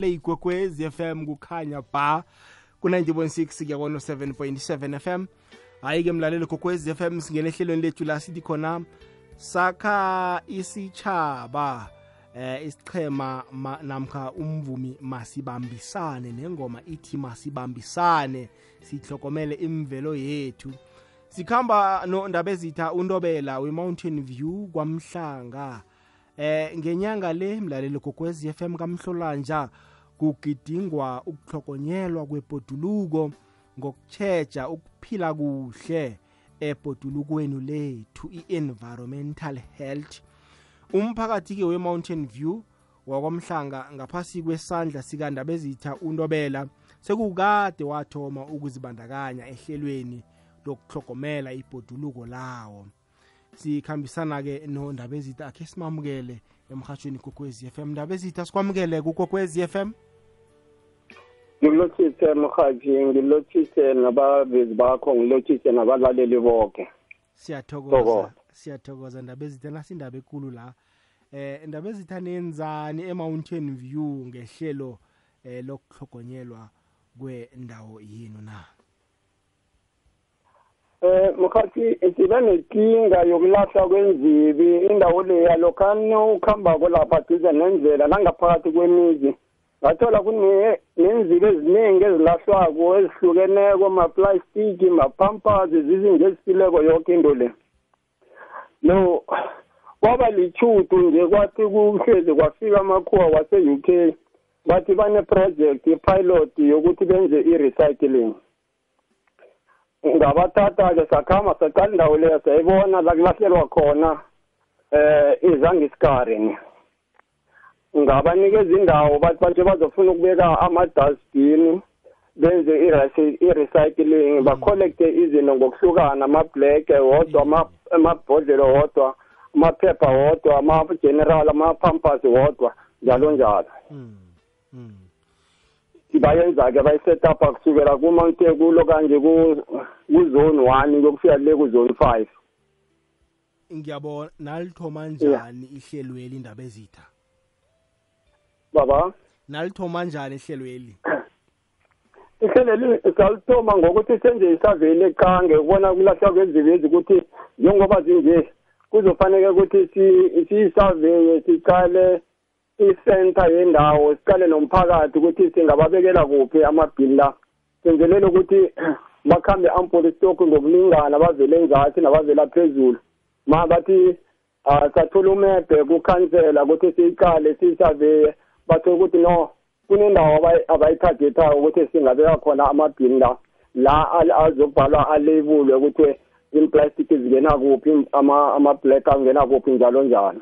leyigwekwezi FM kukhanya ba ku-90.6 kuyakona 7.7 FM hayi ke mlaleli gogwezi FM singena ehlelweni lethu la sithi khona sakha isitshaba eh isichema namkha umvumi masibambisane nengoma ithi masibambisane sihlokomele imvelo yethu sikhamba nondabezitha untobela we-mountain view kwamhlanga eh ngenyanga le mlaleli kokwez FM kamhlolanja kugidingwa ukuhlokonyelwa kwebhoduluko ngokutsheja ukuphila kuhle ebhodulukweni lethu i-environmental health umphakathi-ke we-mountain view wakwamhlanga ngaphasi kwesandla sikandabezitha untobela sekukade wathoma ukuzibandakanya ehlelweni lokuhlogomela ibhoduluko lawo sikhambisana-ke nondaba ezitha akhe simamukele emhatshweni kokwez f m ndaba ezitha sikwamukele kukokwez f m ngilothise mhaji ngilothise nabavezi bakho ngilothise nabalaleli bonke siyathokoza siyathokoza ndaba ezitha nasindaba ekulu la eh ndaba ezitha nenzani e-mountain view ngehlelo eh lokuhlogonyelwa kwendawo yenu na Eh mkhathi sibanenkinga yokulahla kwenzibi indawo leya lokhano ukuhamba kolapha duze nendlela nangaphakathi kwemizi ngathola kunenzibi eziningi ezilahlwako ezihlukeneko maplastiki mapampazi zizinto ezifileko yonke into le no kwaba lichudu nje kwathi kuhlezi kwafika amakhuwa wase-u k bathi bane-project i-pilot yokuthi benze i-recycling ngabathatha-ke sakhamba saqala indawo leyo sayibona la kulahlelwa khona eh izangiskarini ngabanikeza indawo bathi bathe bazofuna ukubeka ama-dustbini benze i-recycling bacollecte izinto ngokuhlukana amabhleke wodwa amabhodlelo wodwa amaphepha wodwa ama-general ama-pampers wodwa njalo njalo mm. Mm. bayenza-ke bayisetapa kusukela kumontakulo kanje kuzone one kuyokufika le kuzone five ngiyabona nalithoma njani ihlelweli indaba ezitha baba nalithoma njani ihlelweli ihleleli salithoma ngokuthi senje isaveli eqange ukubona kulahlwa kwezibezi ukuthi njengoba zinje kuzofanele ukuthi siyisaveye siqale si isenta yendawo siqale nomphakathi ukuthi singababekela kuphi amabhili la senzelele ukuthi bakhambe ampoli stock ngokulingana bavele enzathi nabavela phezulu ma bathi ah, sathula umebhe kukhansela ukuthi siyiqale siyisaveye bathole ukuthi no kunendawo abayithagethayo ukuthi singabeka khona amabhini la la azobhalwa alebulwe ukuthi implastic zingena kuphi ama-black angena kuphi njalo njalo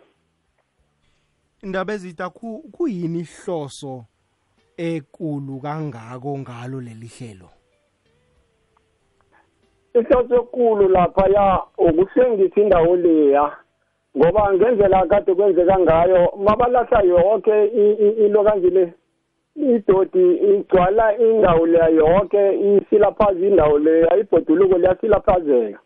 indaba ezitha kuyini ihloso ekulu kangako ngalo leli hlelo ihloso ekulu laphaya ukuhlengisa indawo leya ngoba ngendlela kade kwenzeka ngayo mabalahla yonke into kanje le idodi igcwala indawo leya yonke isilaphaza indawo leya ibhoduluko liyasilaphazeka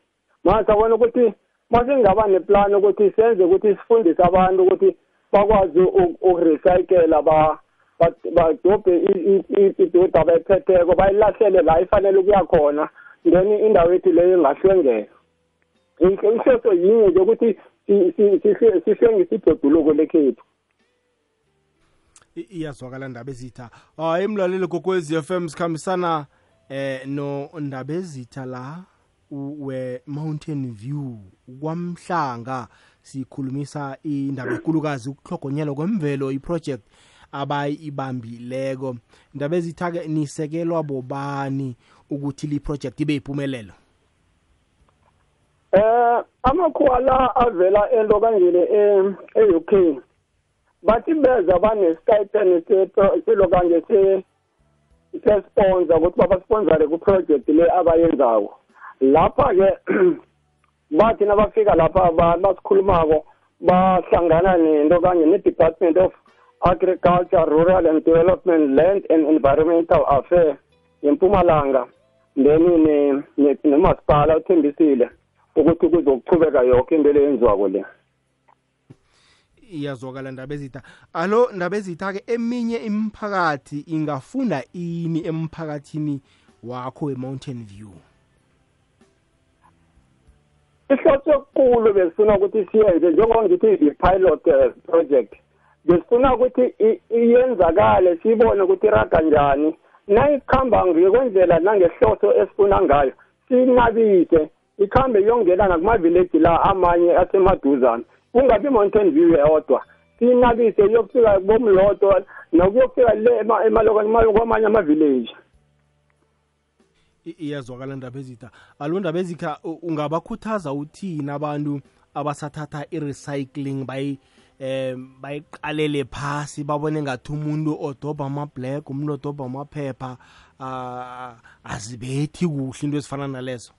manje sabona ukuthi masingaba neplani ukuthi senze ukuthi sifundise abantu ukuthi bakwazi ukurecycle ba badobhe idoda abayiphetheko bayilahlele la ifanele ukuya khona then indawo yethu leyo ingahlwengeka inhloso yinye nje ukuthi sihlwengise ibhoduluko lekhethu iyazwakala ndaba ezitha um emlaleli gokwezi f m sikhambisana um nondaba ezitha la we Mountain View kwamhlanga sikhulumisa indaba enkulukazi ukuhlogonyelwa kwemvelo iproject abayibambileko indaba ezithake nisekelwa bobani ukuthi li project ibe yiphumelelo eh amakhuwa la avela ento kangele e-UK bathi beza banestipend selokanje sesponsa ukuthi babasponzare kuproject le abayenzako lapha-ke bathi nabafika lapha basikhulumako bahlangana nento kanye ne-department of agriculture rural and development land and environmental affair yempumalanga then nomasipala uthembisile ukuthi kuzokuchubeka yonke into le yenziwako le iyazwakala ndaba ezitha alo ndaba ezitha-ke eminye imiphakathi ingafunda ini emphakathini wakho we-mountain view ihlotho ekulu besifuna ukuthi siyenze njengoba ngithi i-pilot eh, project besifuna ukuthi iyenzakale siyibone ukuthi iraga njani nayikuhamba ngekwendlela nangehloso esifuna ngayo siyinabise ikhambe iyongena nakumavileji la amanye asemaduzane kungabi mountain view eyodwa siyinabise iyokufika bomloto nokuyofika le kwamanye amavileji iyazwakala ndaba ezitha alo ndaba ezikha ungabakhuthaza uthini abantu abasathatha i-recycling bayi um bayiqalele phasi babone ngathi umuntu odobha amablack umuntu odobha amaphepha azibethi kuhle into ezifana nalezo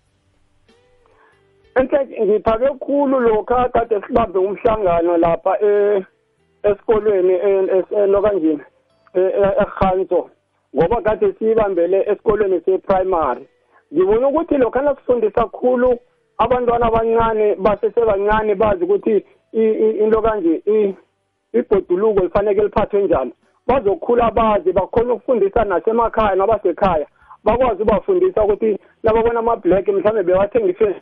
enhle ngiphake khulu lokha kade sibambe umhlangano lapha e, esikolweni enokanjini e, e, erhanzo ngoba kade siyibambele esikolweni seprimary ngibona ukuthi lokhana kusondisa kakhulu abantwana abancane basesebancane bazi ukuthi into kanje ibhoduluko lifaneke liphathwe njani bazokhula bazi bakhona ukufundisa nasemakhaya nabasekhaya bakwazi ubafundisa ukuthi nababona ama-black mhlawumbe bewathenga ifesi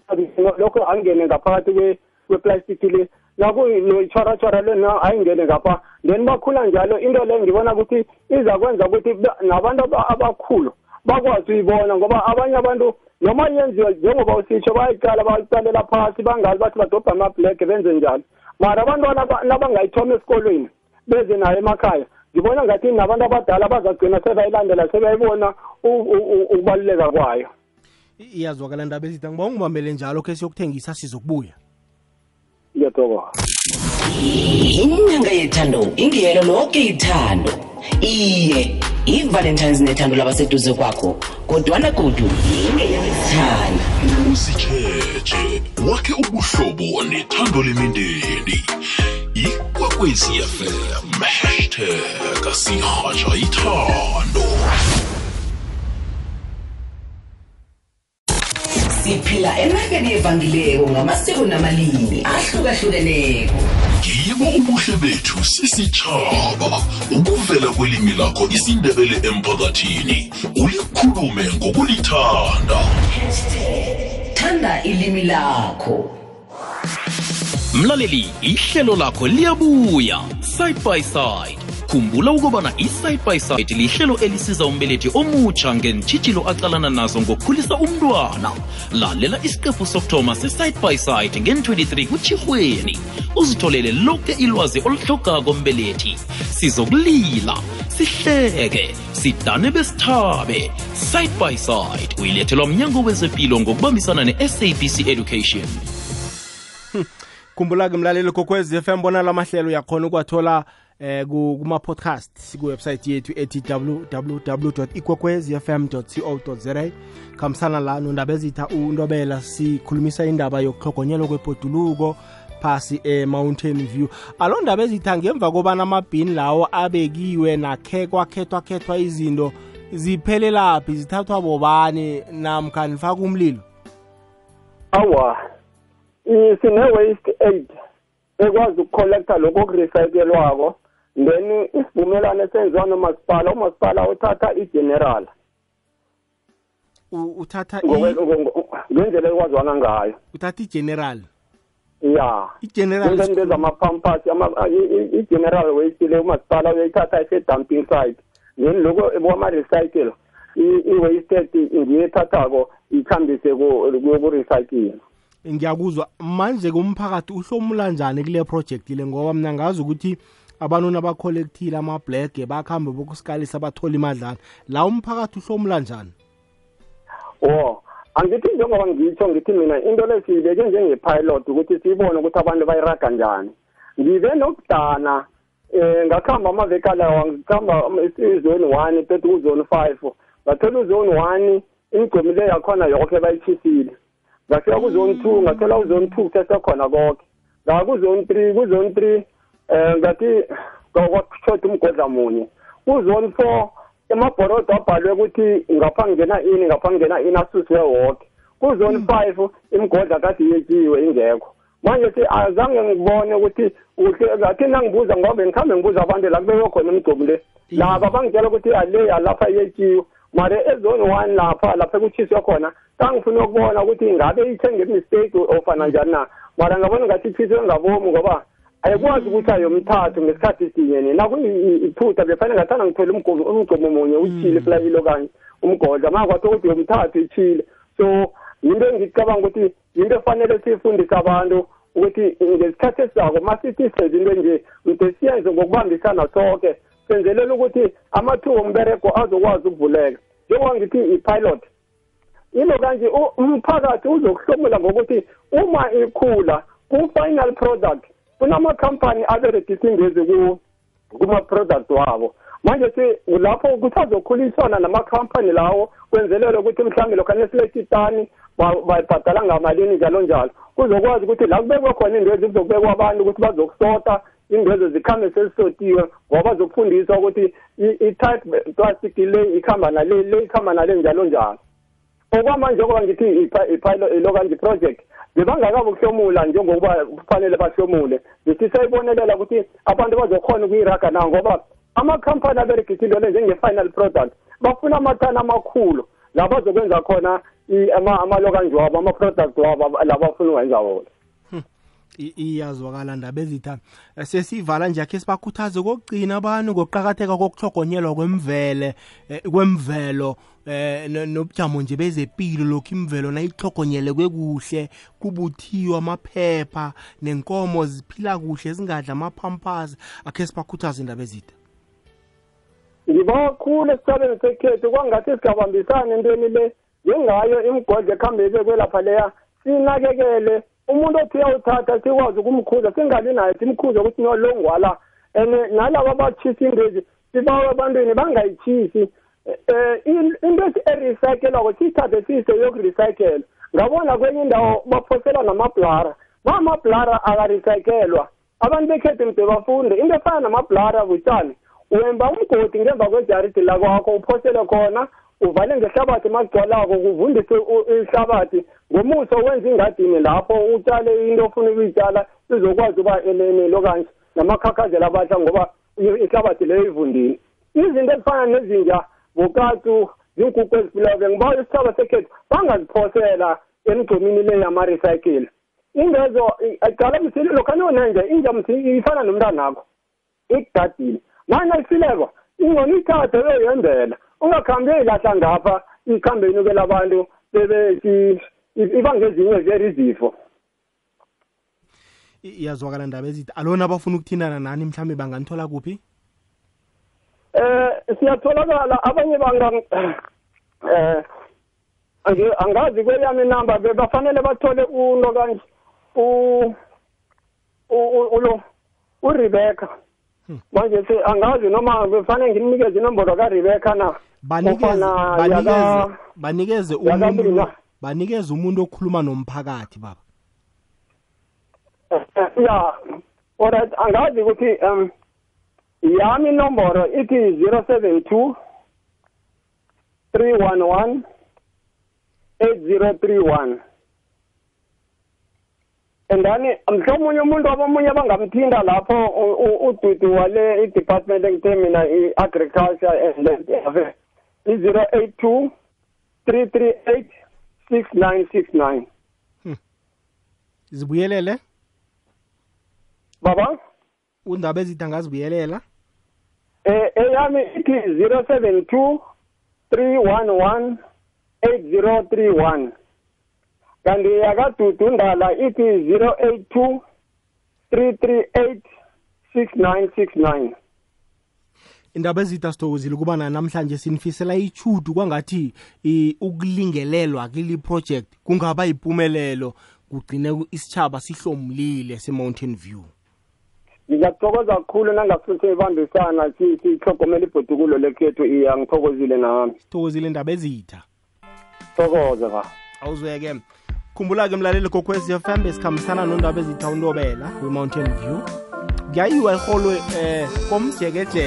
lokho angene ngaphakathi kweplastic le noyithwarwathwara lena ayingene ngapha then bakhula njalo into le ngibona ukuthi iza kwenza ukuthi nabantu abakhulu bakwazi uyibona ngoba abanye abantu noma yenziwa njengoba usitsho bayiqala bayicalela phasi bangazi bathi badobha amabhlege benze njalo mara abantwana nabangayithoma esikolweni beze nayo emakhaya ngibona ngathi nabantu abadala bazagcina sebayilandela sebayibona ukubaluleka kwayo iyazwakala ndaba ezitha ngiba ungibambele njalo khe siyokuthengisa sizokubuya inyanga yethando ingeyelo loke ithando iye ivalentines nethando labaseduze kwakho kodwana kudu ingeyaithanda usitsheshe wakhe ubuhlobo nethando lemindeni ikwakwezfm hashtag sihatsha ithando siphila emakeni evangeleko ngamasiko namalimi ahlukahlukeneko yibo ubuhle bethu sisitshaba ukuvela kwelimi lakho isindebele emphakathini ulikhulume ngokulithanda thanda ilimi lakho mlaleli ihlelo lakho liyabuya side by side khumbula ukubana iside by side lihlelo elisiza umbelethi omutsha ngentshitshilo acalana nazo ngokukhulisa umntwana lalela isiqephu sokuthoma seside by side ngen-23 kutshirhweni uzitholele lonke ilwazi oluhlogako mbelethi sizokulila sihleke sidane besithabe side by side uyilethelwa mnyango wezempilo ngokubambisana ne-sabc education khumbula-ke mlaleli kokwez f m bona la mahlelo uyakhona eh kuma podcast ku website yethu ethi www.ikwekwezfm.co.za khamsana la nondaba ezitha untobela sikhulumisa indaba yokuhlogonyelwa kwebhoduluko phasi e-mountain view alo ndaba ezitha ngemva kobana amabhini lawo abekiwe nakhe kwakhethwakhethwa izinto ziphelelaphi zithathwa bobani namkha nifaka umlilo awa sine-waste aid ekwazi ukukholektha lokhu okurecycelwako then isivumelwano esenziwa nomasipala umasipala uthatha i-general uthatha ngendlela ekwaziwana ngayo uthatha i-general ya igeneralento ezamaphampasi i-general weyisile umasipala uyayithatha ise-dumping site then lokho kwama-recycle i-wasted ngiyo ethathako ithambise kuyokurecycile ngiyakuzwa manje kumphakathi uhlomula njani kule project le ngoba mna ngazi ukuthi abanona bakholekthile amabhlege bakhambe bokusikalisa bathola imadlana la umphakathi uhlomula njani wo angithi njengoba ngitsho ngithi mina into le siyibeke njenge-pilot ukuthi siyibone ukuthi abantu bayiraga njani ngibe nokudana um eh, ngakuhamba amaveki alawa ngikuhamba izone one tete kuzone five ngathola uzone one imigcomi le yakhona yoke bayitshisile ngafika kuzone two ngathola uzone two kusesekhona konke ngakuzone three kuzone three um ngathi kwakuthotha umgodla munye uzone four emabhorodo abhalwe ukuthi ngapha ngena ini ngapha ngena ini asuswe woke kuzone hmm. five imigodla kade yetyiwe ingekho manje si azange ngibone ukuthi ngathi nangibuza ngoba ngikhambe ngibuza abantu la kubeyo khona imigcobo le hmm. laba bangitshela ukuthi ale alapha yetyiwe mare ezone one lapha lapha kutshiswe khona kangifuna ukubona ukuthi ingabe ithe ngemistake ofana njani na mara ngabona ngathi ithiswe ngabomu ngoba ayikwazi ukuthi ayomthathu ngesikhathi sinye nina kuyiphutha befanele ngathanda ngithole umgcobo munye uthile mm. efulayilo kanye umgodla manje kwathi ukuthi yomthathu ithile so yinto engicabanga ukuthi yinto efanele siyifundise abantu ukuthi ngesikhathi esizako masithi sezinto nje mde siyenze ngokubambisana sonke senzelela ukuthi amathuba omberego azokwazi ukuvuleka njengoba ngithi i-pilot yilo kanje umphakathi uzokuhlomula ngokuthi uma ikhula ku-final product kunamakhampani aberegisa ingezi kuma-product wabo manje ke lapho kusazokhuliswana namakhampani lawo kwenzelele ukuthi mhlawumbe lokho nesilekitani bayibhadala ngamalini njalo njalo kuzokwazi ukuthi la kubekwe khona indwezi kuzokubekwa abantu ukuthi bazokusota indwezo zikhambe sezisotiwe ngoba bazokufundiswa ukuthi i-type plastic le ikhamba nale le ikhamba nale njalo njalo okwamanje okuba ngithi ilo kanje project bebangakabokuhlomula njengokuba kufanele bahlomule ngithi sayibonelela ukuthi abantu bazokhona ukuyiraga na ngoba amakhampani aberegisa into le njenge-final product bafuna amathani amakhulu la bazokwenza khona amalokanji wabo ama-product wabo labafuna ukwenza wona iyazwakala ndaba ezitha eh, sesiyivala nje yakhe sibakhuthaze kokugcina abantu ngokuqakatheka kokuhlogonyelwa kwemvele eh, kwemvelo eh nobujamo nje bezepilo lokhu imvelo nayihlogonyele kwekuhle kubuthiwa amaphepha nenkomo ziphila kuhle zingadla amaphampasi akhe sibakhuthaze indaba ezitha ngibakhulu esicabeni sekhethu kwangathi singabambisana entweni le njengayo imigodla ekuhambebe kwelapha leya sinakekele umuntu othi uyawuthatha sikwazi ukumkhuza singali naye simkhuze ukuthi nolongwala and nalaba abatshisa indezi sibawe ebantwini bangayitshisi um into ethi erisayikelwako siyithathe siyise yokurisayikela ngabona kwenye indawo baphosela namabhlara mamabhlara akarisayikelwa abantu bekhethu mde bafunde into efana namabhlara butshane wemba umgodi ngemva kwejaridi lakwakho uphosele khona uvale ngehlabathi masigcwalako kuvundise ihlabathi ngomuso wenza ingadini lapho utshale into ofuna ukuyitshala izokwazi uba nelo kanje namakhakhazela abahla ngoba ihlabathi leyo ivundile izinto ezifana nezinja bokatu zinkukhu eziphilayo ke ngibawa isithaba sekhethu bangaziphosela emgcomini le yama-recycle ingezo aqala msili lokhanyona nje inja ifana nomntanakho ikugadile mana ifileko ingcono ithathe yoyendela ungakhambeli asangapha ikhambe inukela abantu bebethi ibangezinye zeri izifo iyazwakala ndaba ezithi alona abafuna ukuthindana nani mhlawumbe banganithola kuphi eh siyatholakala abanye banga eh nje angazi kweyami inamba bebafanele bathole uno kanje u ulo uRebecca manje se angazi noma befanele ngimnikeze inombolo kaRebecca na banikeze banikeze banikeze umuntu banikeze umuntu okhuluma nomphakathi baba eh, ya alright angazi ukuthi um yami inombolo ithi 072 311 8031 andani mhlawumunye umuntu wabomunye abangamthinda lapho ududu wale i-department engithe mina i-agriculture and land affairs i-zero eight two three three eight six nine six nine hmm. zibuyelele baba undaba ezithi angazibuyelela um eyami ithi zero seven two three one one eight zero three one kanti yakadudundala ithi 082 338 6969 indaba ezitha sithokozile ukubana namhlanje sinifisela ichudu kwangathi ukulingelelwa kili project kungaba yipumelelo kugcine isitshaba sihlomlile se-mountain view ngiyakuthokoza kakhulu nangasuthi ibambisana sihlogomela ibhodukulo lekhethu iya ngithokozile nami sithokozile indaba ezitha thokoze ba awuzweke khumbula ke mlaleli kokwezi FM besikhambisana nondaba ezithawuntobela we mountain view kuyayiwa erholwe eh, um komjekejeke